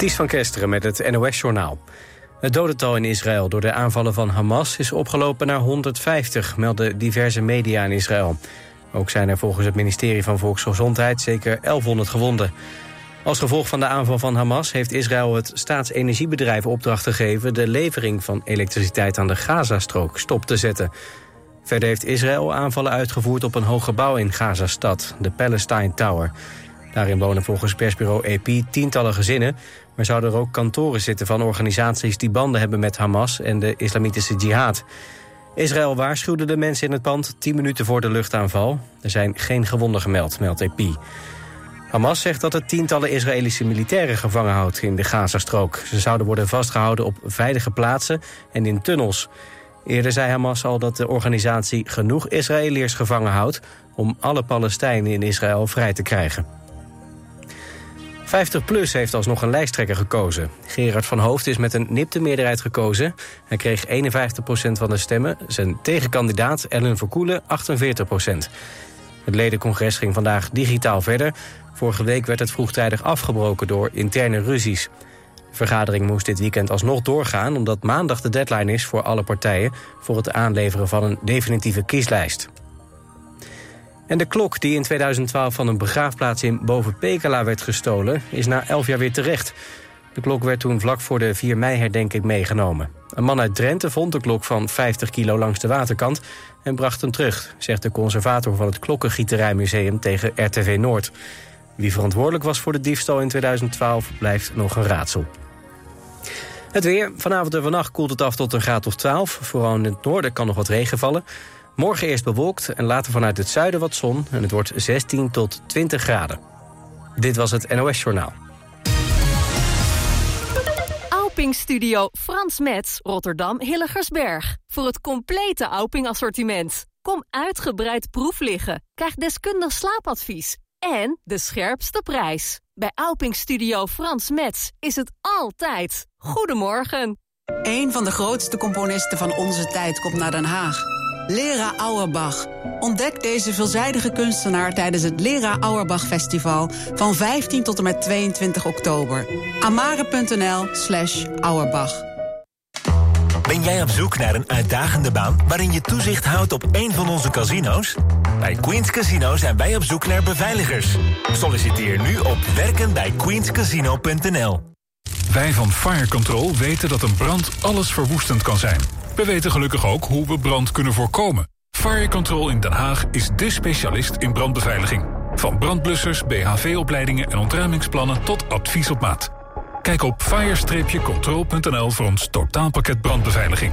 Ties van Kesteren met het NOS-journaal. Het dodental in Israël door de aanvallen van Hamas is opgelopen naar 150, melden diverse media in Israël. Ook zijn er volgens het ministerie van Volksgezondheid zeker 1100 gewonden. Als gevolg van de aanval van Hamas heeft Israël het staatsenergiebedrijf opdracht gegeven... de levering van elektriciteit aan de Gazastrook stop te zetten. Verder heeft Israël aanvallen uitgevoerd op een hoog gebouw in Gazastad, de Palestine Tower. Daarin wonen volgens persbureau AP tientallen gezinnen... maar zouden er ook kantoren zitten van organisaties die banden hebben met Hamas... en de islamitische jihad. Israël waarschuwde de mensen in het pand tien minuten voor de luchtaanval. Er zijn geen gewonden gemeld, meldt AP. Hamas zegt dat het tientallen Israëlische militairen gevangen houdt in de Gazastrook. Ze zouden worden vastgehouden op veilige plaatsen en in tunnels. Eerder zei Hamas al dat de organisatie genoeg Israëliërs gevangen houdt... om alle Palestijnen in Israël vrij te krijgen. 50PLUS heeft alsnog een lijsttrekker gekozen. Gerard van Hoofd is met een nipte meerderheid gekozen. Hij kreeg 51% van de stemmen. Zijn tegenkandidaat Ellen Verkoelen 48%. Het ledencongres ging vandaag digitaal verder. Vorige week werd het vroegtijdig afgebroken door interne ruzies. De vergadering moest dit weekend alsnog doorgaan... omdat maandag de deadline is voor alle partijen... voor het aanleveren van een definitieve kieslijst. En de klok die in 2012 van een begraafplaats in Boven-Pekela werd gestolen... is na 11 jaar weer terecht. De klok werd toen vlak voor de 4 mei-herdenking meegenomen. Een man uit Drenthe vond de klok van 50 kilo langs de waterkant... en bracht hem terug, zegt de conservator van het Klokkengieterijmuseum tegen RTV Noord. Wie verantwoordelijk was voor de diefstal in 2012 blijft nog een raadsel. Het weer. Vanavond en vannacht koelt het af tot een graad of 12. Vooral in het noorden kan nog wat regen vallen. Morgen eerst bewolkt en later vanuit het zuiden wat zon. En het wordt 16 tot 20 graden. Dit was het NOS Journaal. Auping Studio Frans Metz, Rotterdam Hilligersberg. Voor het complete Auping assortiment. Kom uitgebreid proef liggen. Krijg deskundig slaapadvies. En de scherpste prijs. Bij Auping Studio Frans Metz is het altijd. Goedemorgen. Een van de grootste componisten van onze tijd komt naar Den Haag. Lera Auerbach. Ontdek deze veelzijdige kunstenaar tijdens het Lera Auerbach Festival van 15 tot en met 22 oktober. amare.nl slash Auerbach. Ben jij op zoek naar een uitdagende baan waarin je toezicht houdt op een van onze casino's? Bij Queens Casino zijn wij op zoek naar beveiligers. Solliciteer nu op werkenbijqueenscasino.nl. Wij van Fire Control weten dat een brand alles verwoestend kan zijn. We weten gelukkig ook hoe we brand kunnen voorkomen. Fire Control in Den Haag is dé specialist in brandbeveiliging. Van brandblussers, BHV-opleidingen en ontruimingsplannen tot advies op maat. Kijk op fire-control.nl voor ons totaalpakket brandbeveiliging.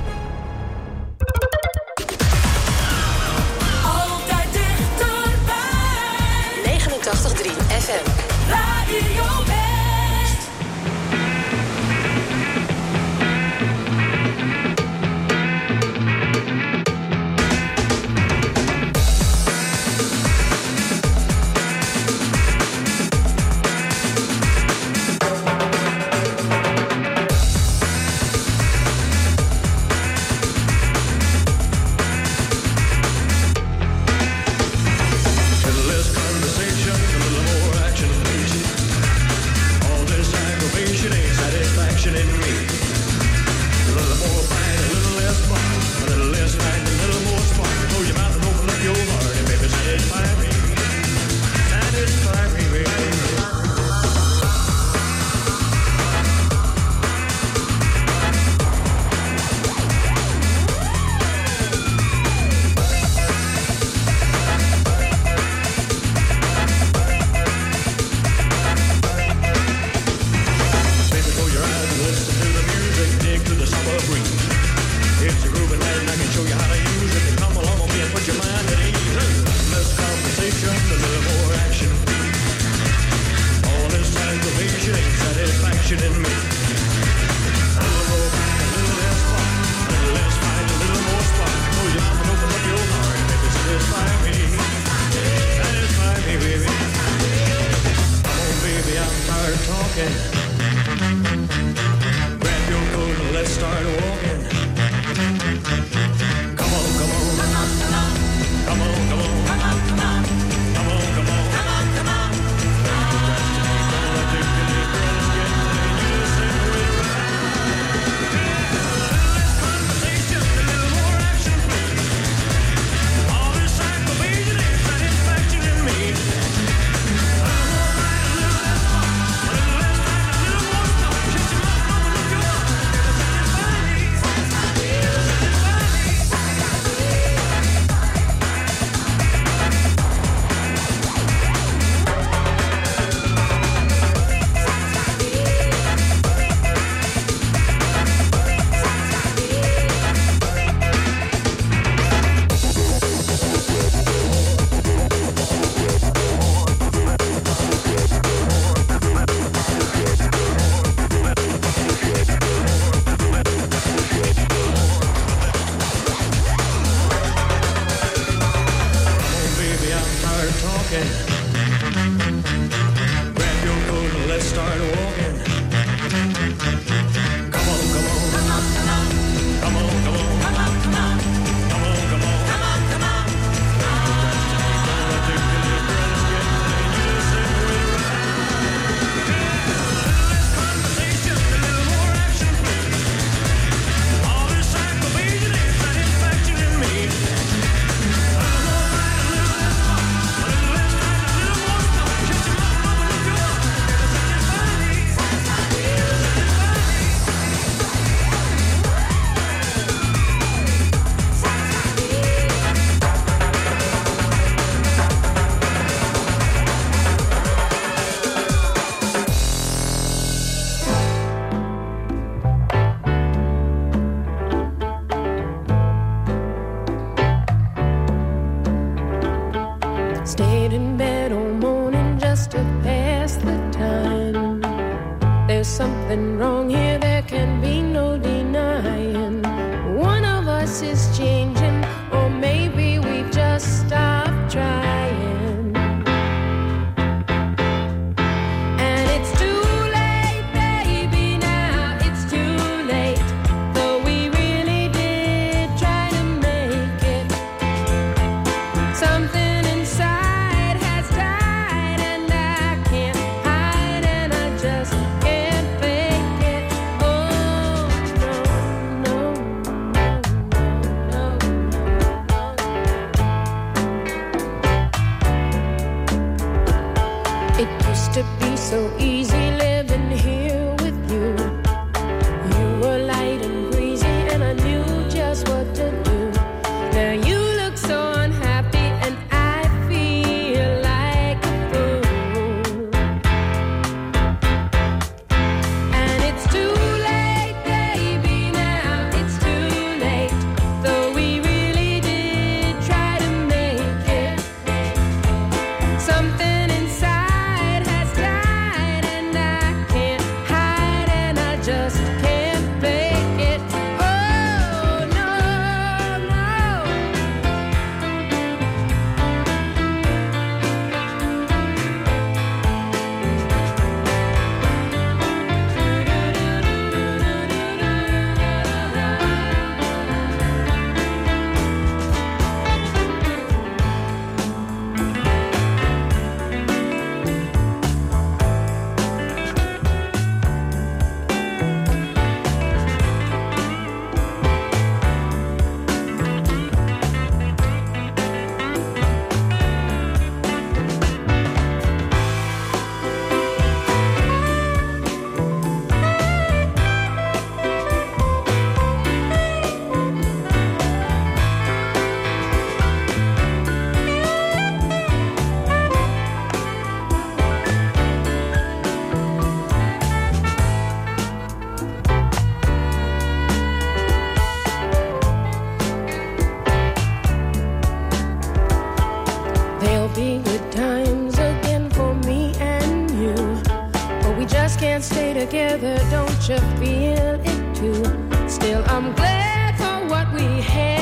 can't stay together, don't you feel it too? Still, I'm glad for what we had.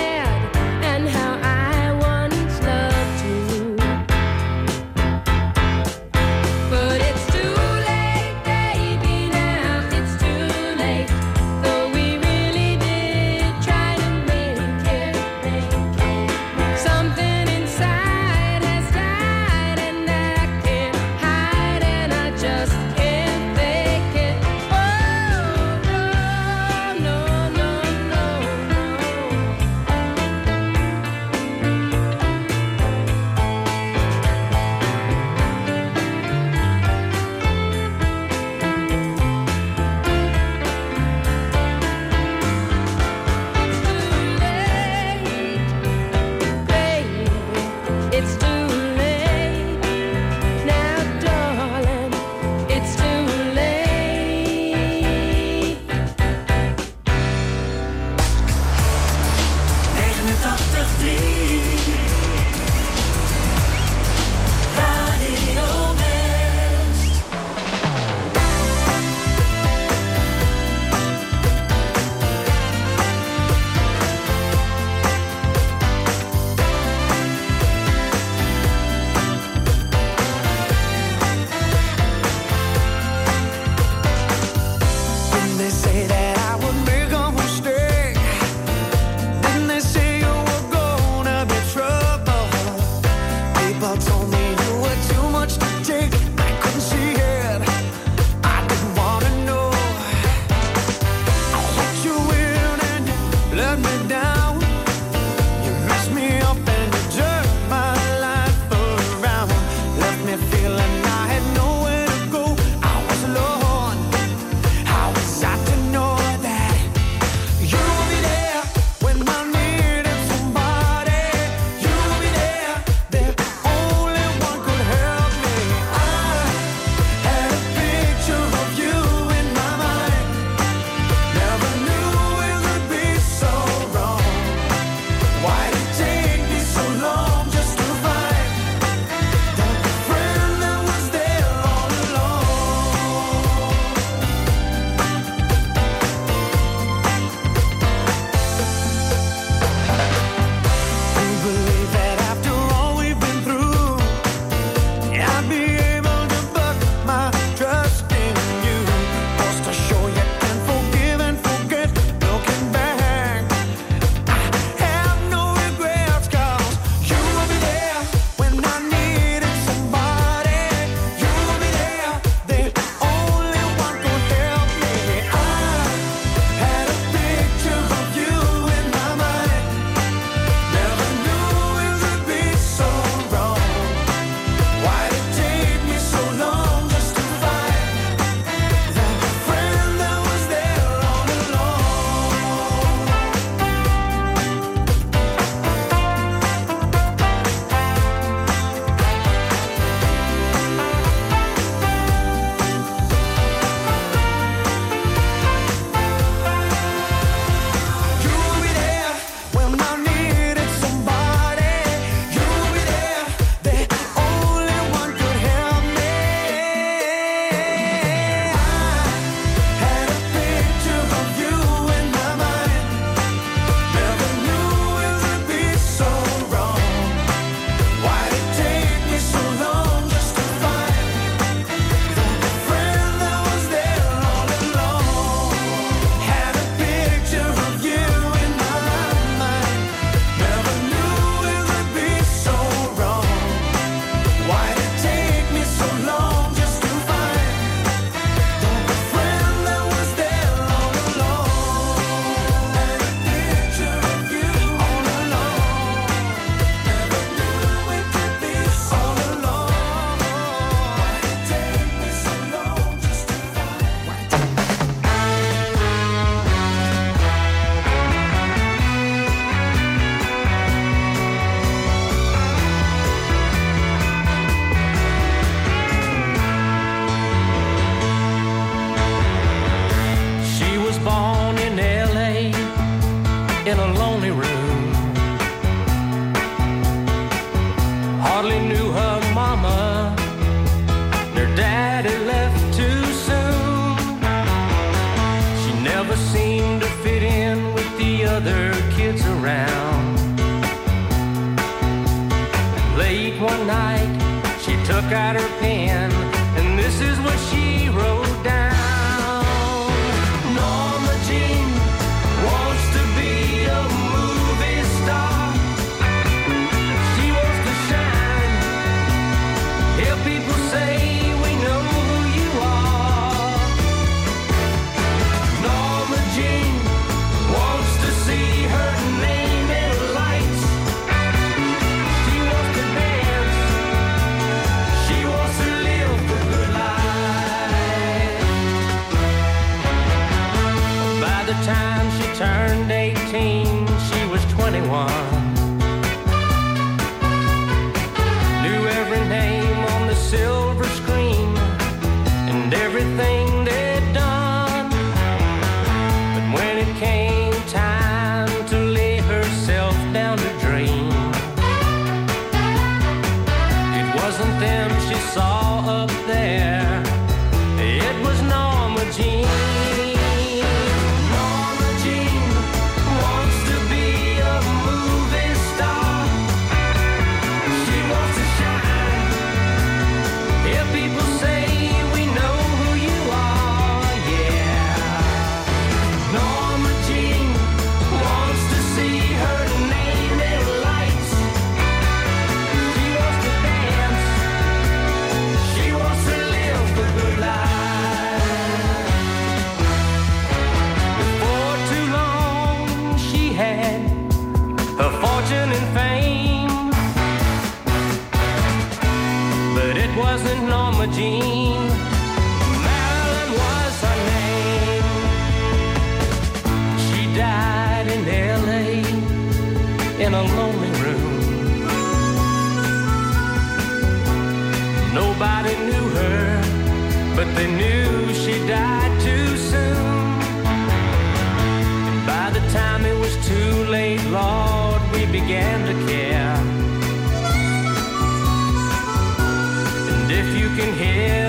can hear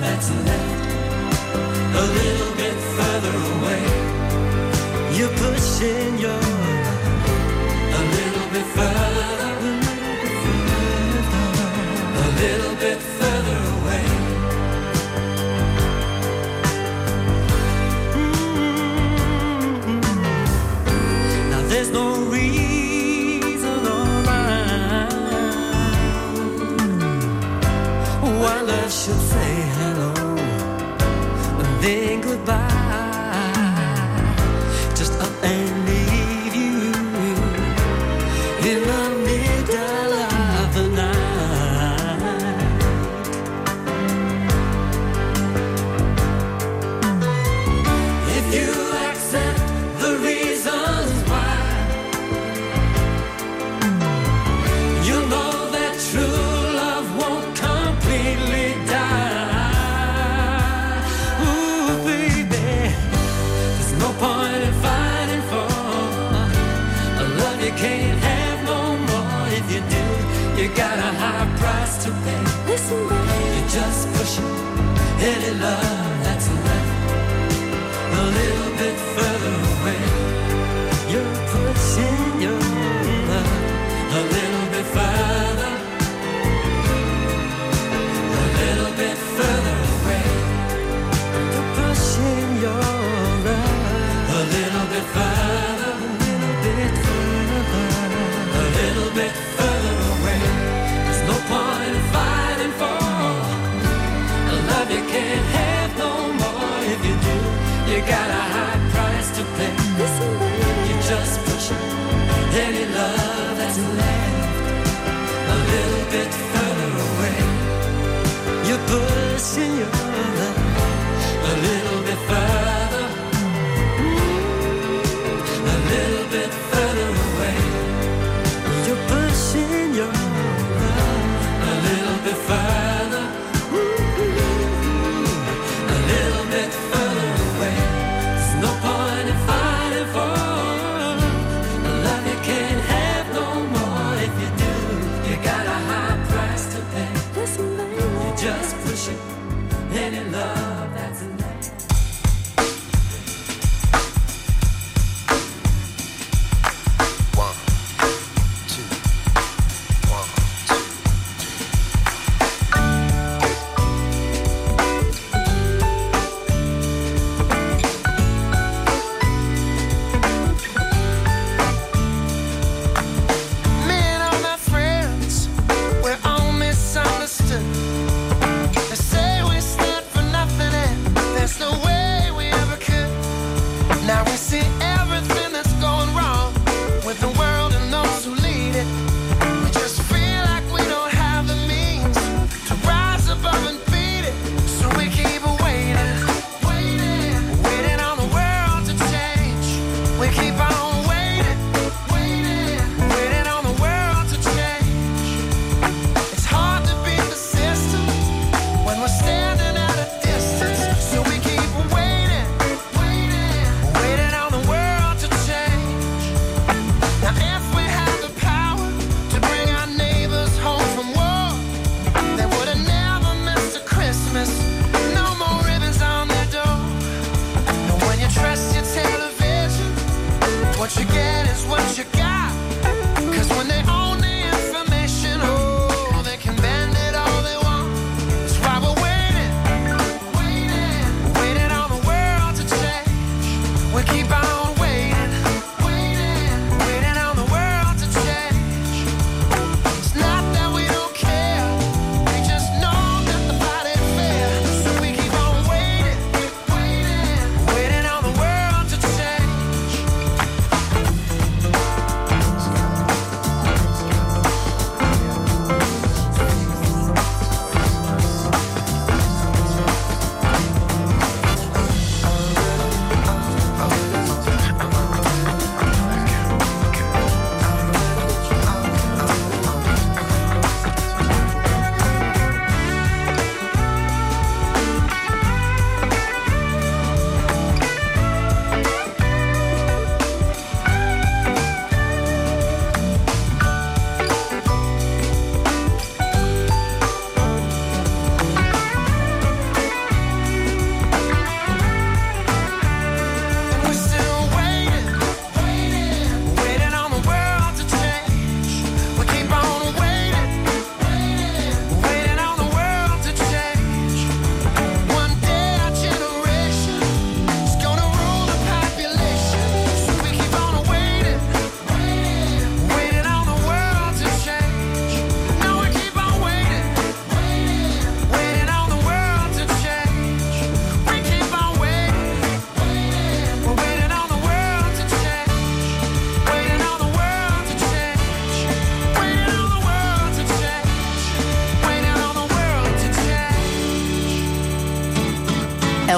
that's left a little bit further away. You're pushing your love a little bit further, a little bit further. They You just push any love that's left a little bit further away. You're pushing your love a little bit further, a little bit further away. You're pushing your love. A little bit further, a little bit further, a little bit further. yeah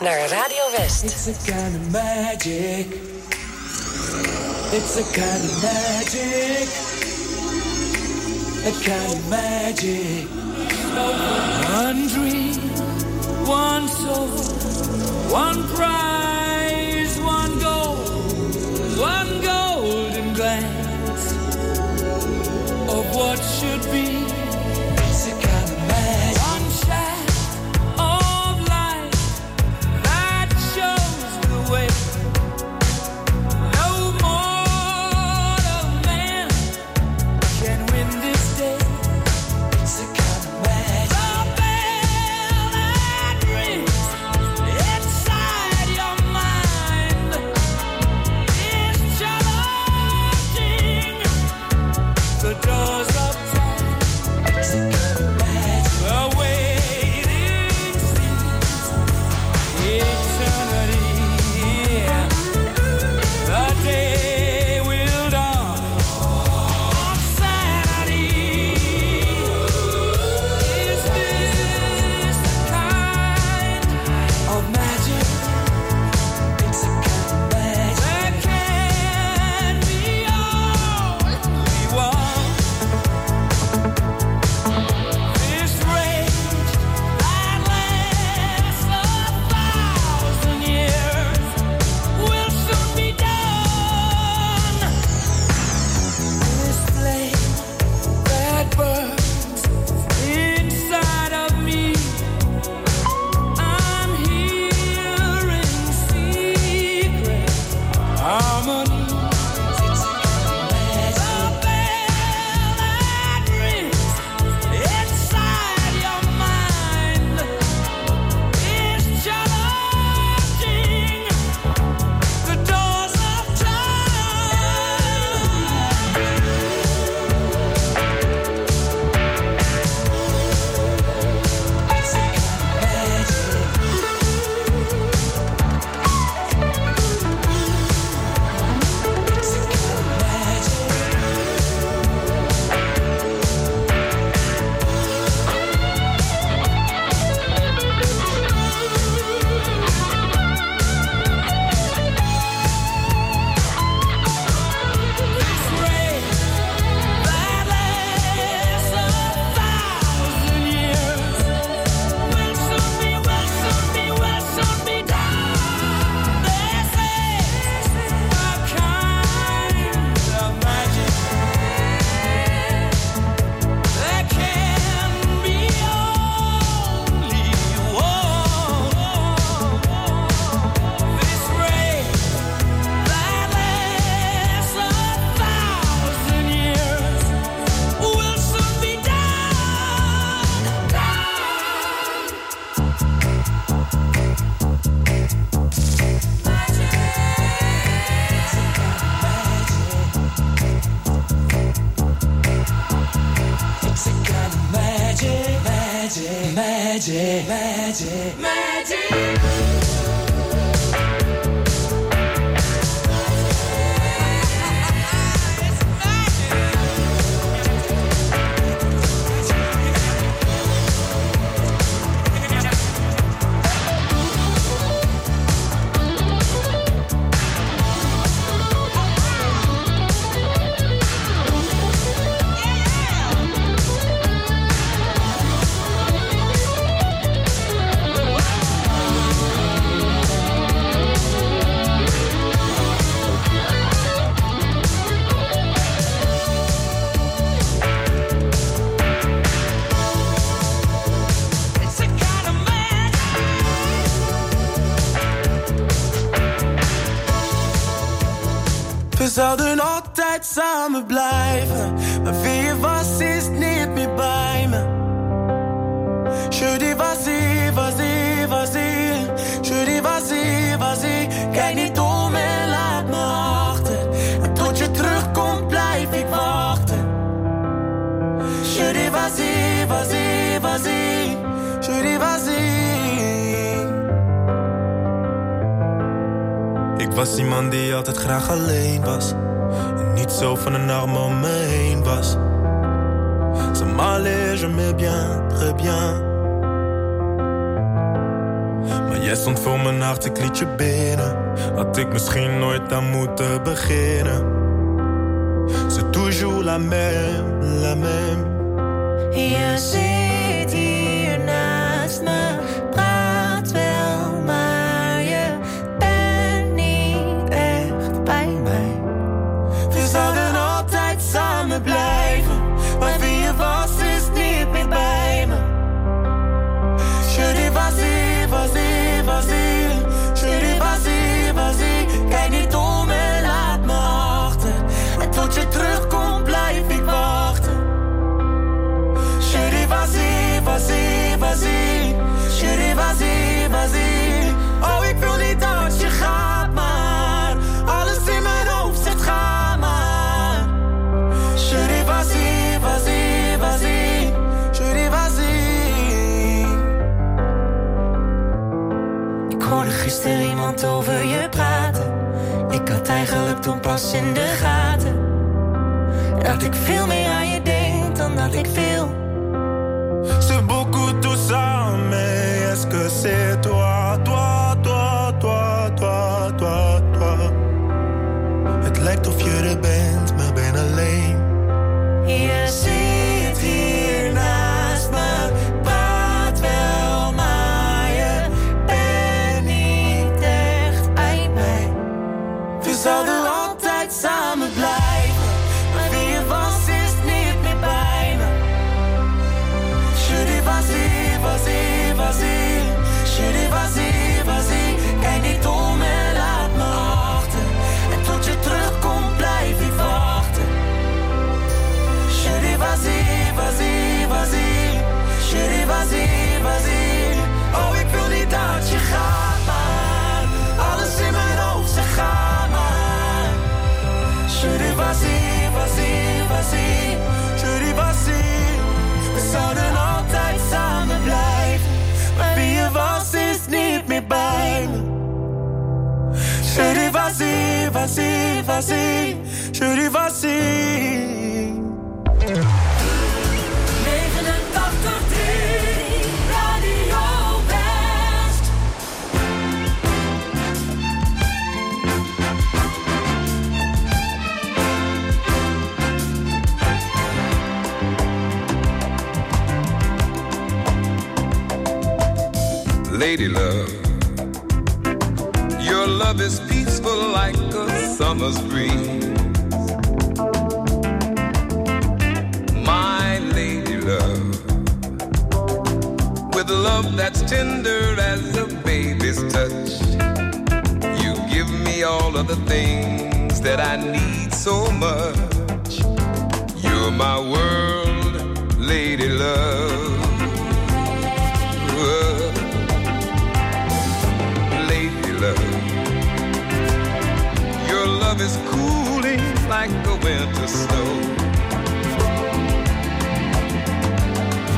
naar Radio West. It's a kind of magic. It's a kind of magic. A kind of magic. One dream, one soul, one pride. magic, magic, magic. dat het graag alleen was. En niet zo van een arm om me heen was. Ze m'allait, je me bien, très bien. Maar jij stond voor mijn hart, ik liet je binnen. Had ik misschien nooit aan moeten beginnen. C'est toujours la même, la même. toen pas in de gaten. Dat ik veel meer aan je denk dan dat ik veel. C'est beaucoup tout ça, mais est-ce que c'est toi? vas-y, je lui. Lady love, your love is peaceful like summer's breeze. My lady love, with love that's tender as a baby's touch, you give me all of the things that I need so much. You're my world, lady love. Whoa. like the winter snow.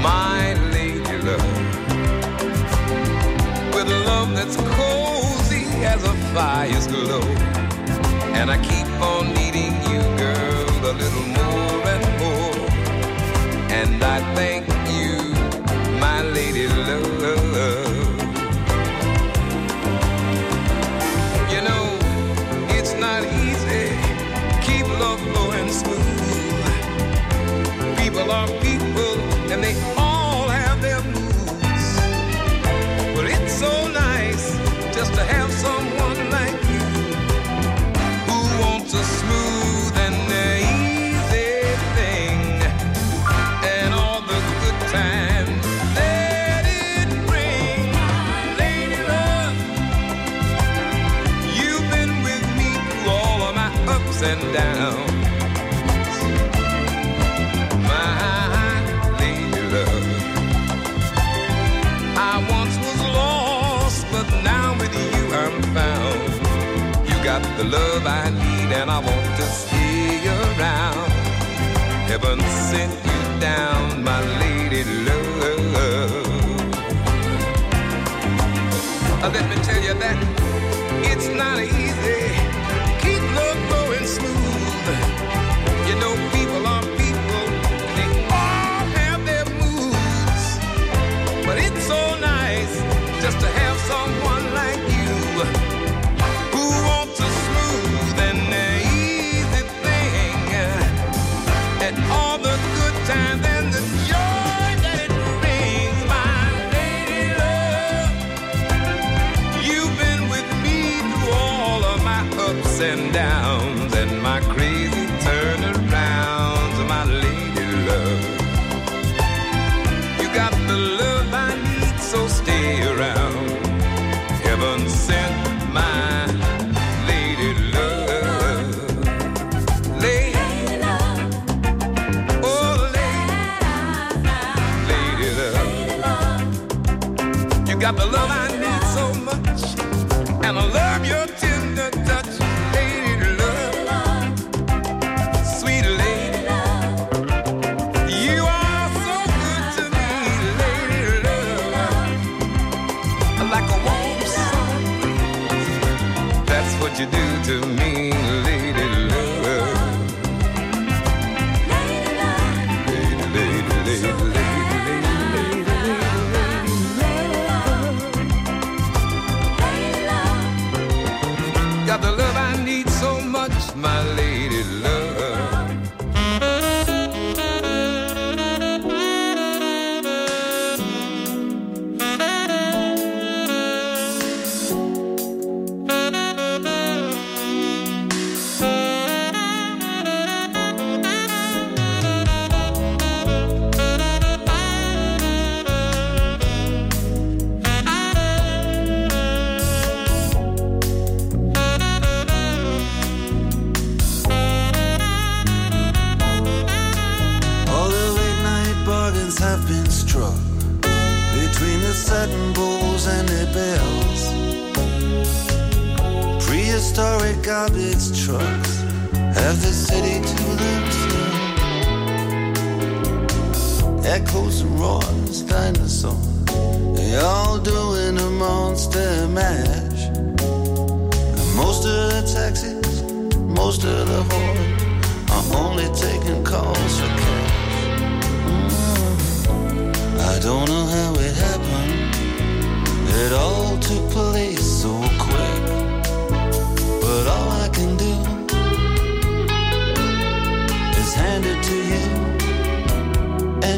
My lady love, with love that's cozy as a fire's glow. And I keep on needing you, girl, a little more and more. And I thank you, my lady love. down. Love, I once was lost, but now with you I'm found. You got the love I need, and I want to stay around. Heaven sent you down, my lady love. Let me tell you that it's not easy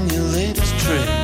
your latest trick.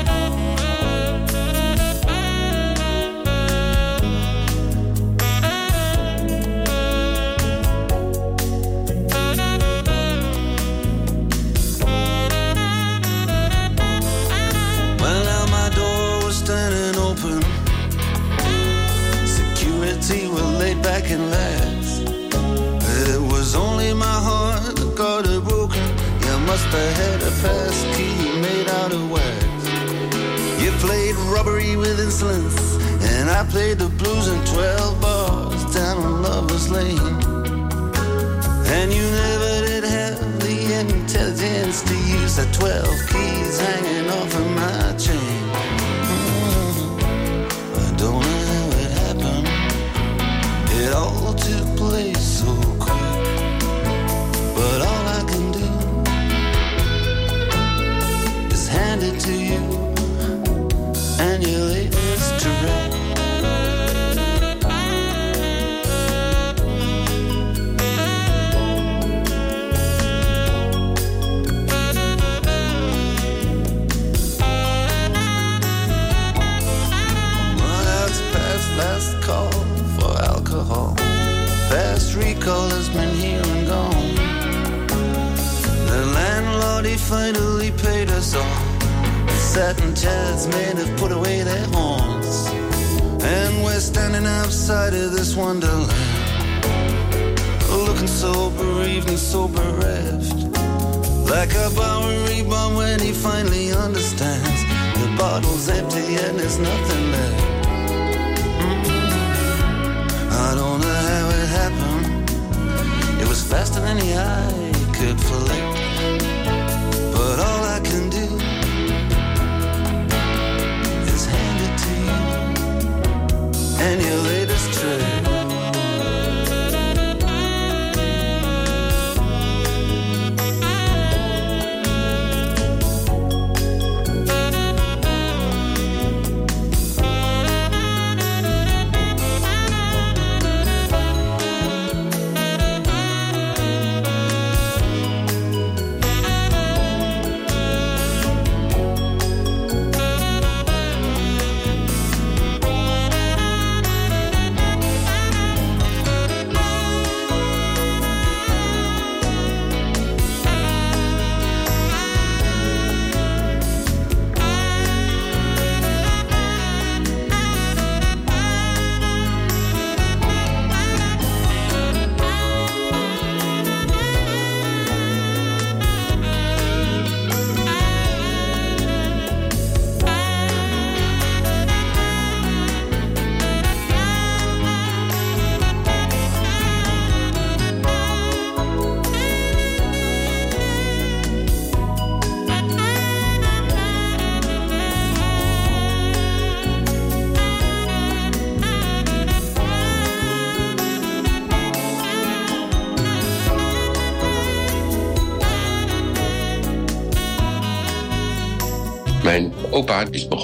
I could flick.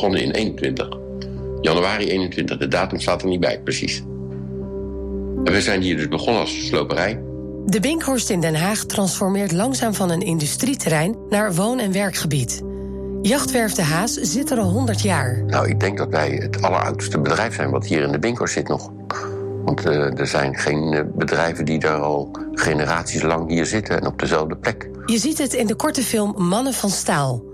Begonnen in 21. Januari 21, de datum staat er niet bij, precies. En we zijn hier dus begonnen als sloperij. De Binkhorst in Den Haag transformeert langzaam van een industrieterrein naar woon- en werkgebied. Jachtwerf De Haas zit er al 100 jaar. Nou, ik denk dat wij het alleroudste bedrijf zijn wat hier in de Binkhorst zit nog. Want eh, er zijn geen eh, bedrijven die daar al generaties lang hier zitten en op dezelfde plek. Je ziet het in de korte film Mannen van Staal.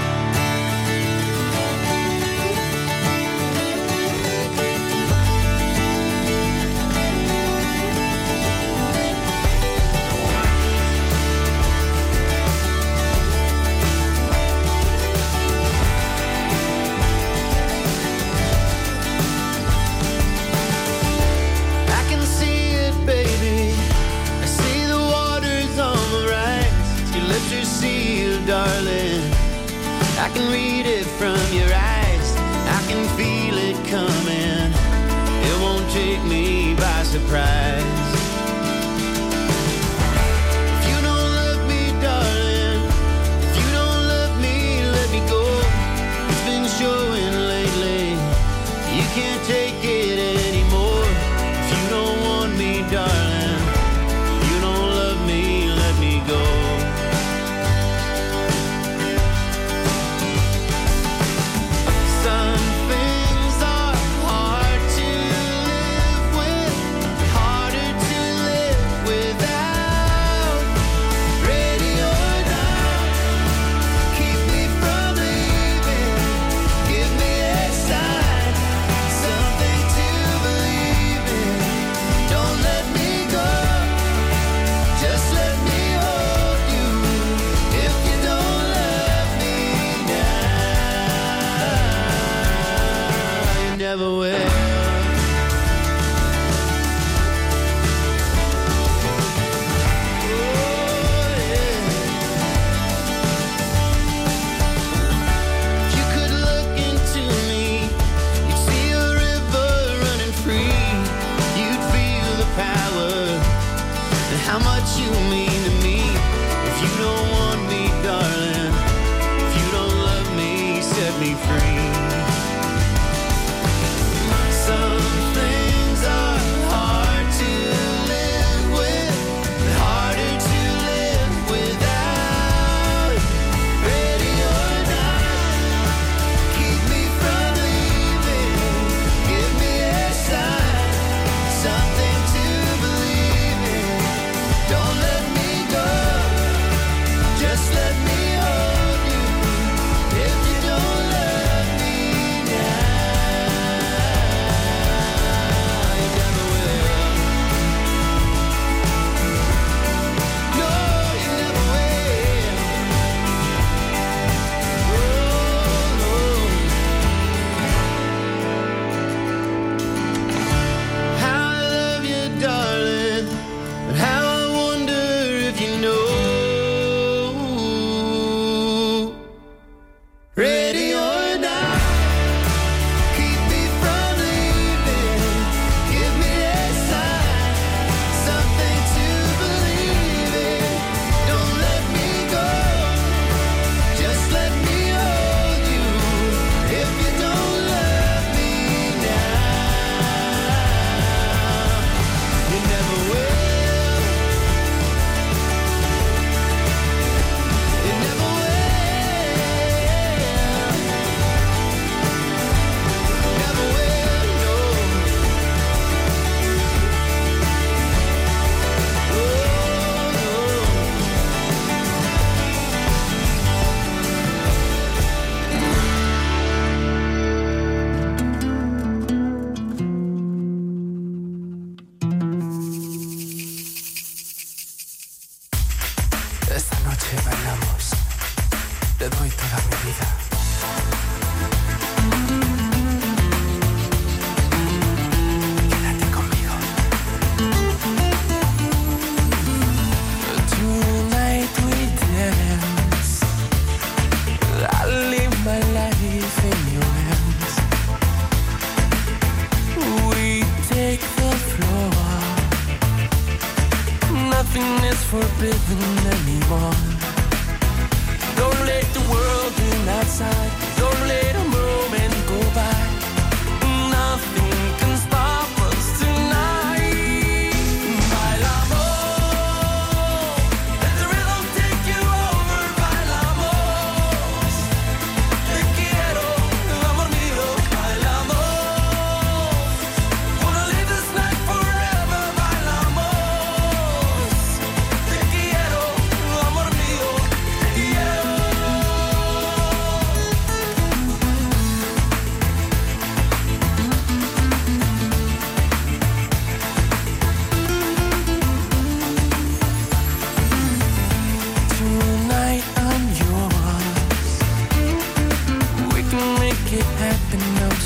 never will.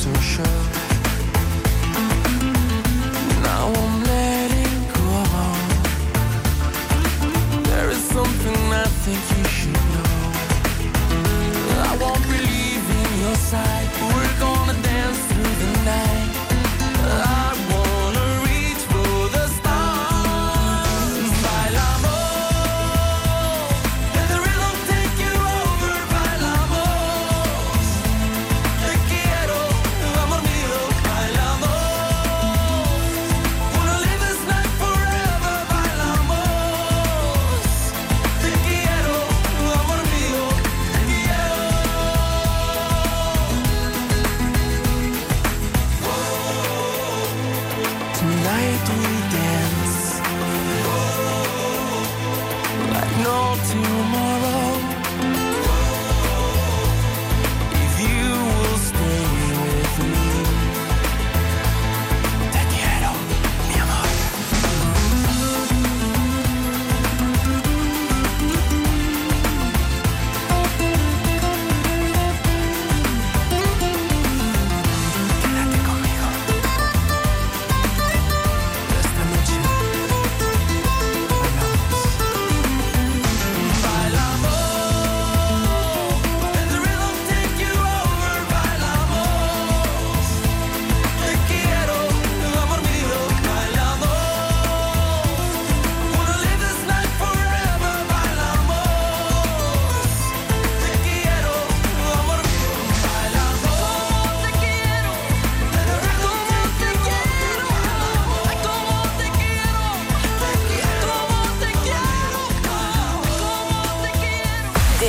so sure. Now I'm letting go. There is something I think you should know. I won't believe in your side.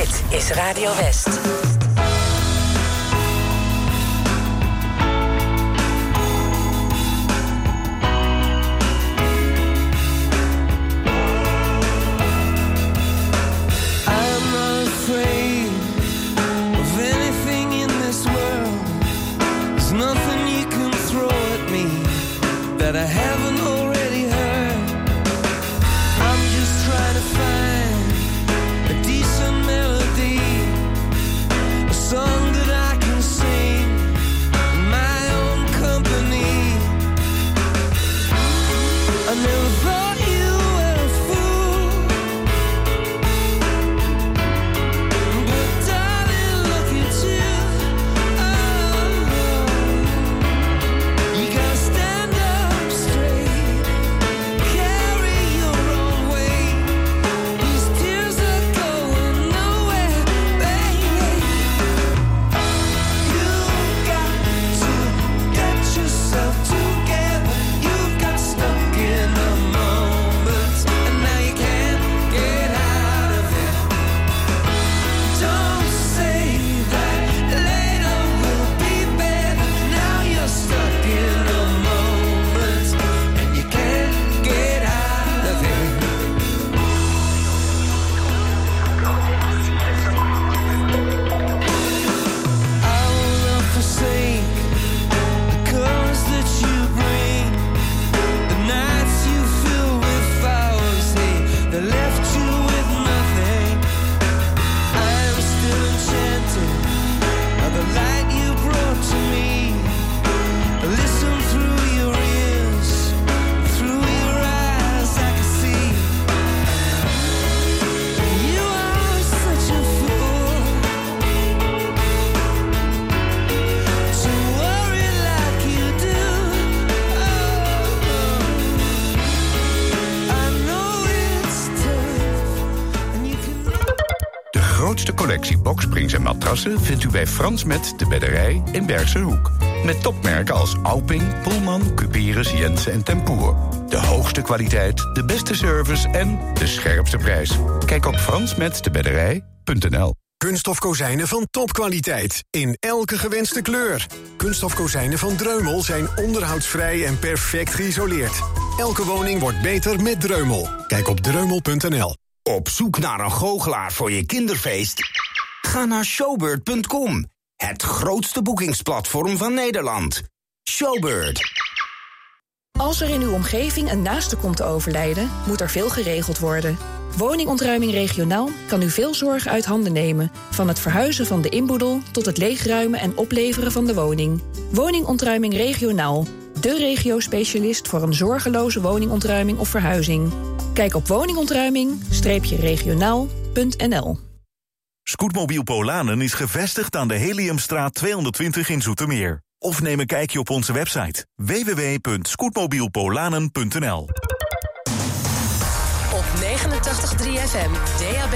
Dit is Radio West. Vindt u bij Frans Met de Bedderij in Bergse Hoek. Met topmerken als Alping, Pullman, Cuperus, Jensen en Tempoer. De hoogste kwaliteit, de beste service en de scherpste prijs. Kijk op fransmetdebedderij.nl Kunststof kozijnen van topkwaliteit. In elke gewenste kleur. Kunststof kozijnen van Dreumel zijn onderhoudsvrij en perfect geïsoleerd. Elke woning wordt beter met Dreumel. Kijk op dreumel.nl. Op zoek naar een goochelaar voor je kinderfeest? Ga naar showbird.com. Het grootste boekingsplatform van Nederland. Showbird. Als er in uw omgeving een naaste komt te overlijden, moet er veel geregeld worden. Woningontruiming regionaal kan u veel zorg uit handen nemen. Van het verhuizen van de inboedel tot het leegruimen en opleveren van de woning. Woningontruiming regionaal. De regio-specialist voor een zorgeloze woningontruiming of verhuizing. Kijk op woningontruiming-regionaal.nl Scootmobiel Polanen is gevestigd aan de Heliumstraat 220 in Zoetermeer. Of neem een kijkje op onze website www.scootmobielpolanen.nl Op 89.3 FM, DAB+,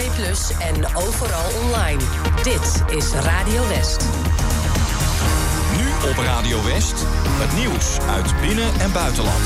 en overal online. Dit is Radio West. Nu op Radio West, het nieuws uit binnen- en buitenland.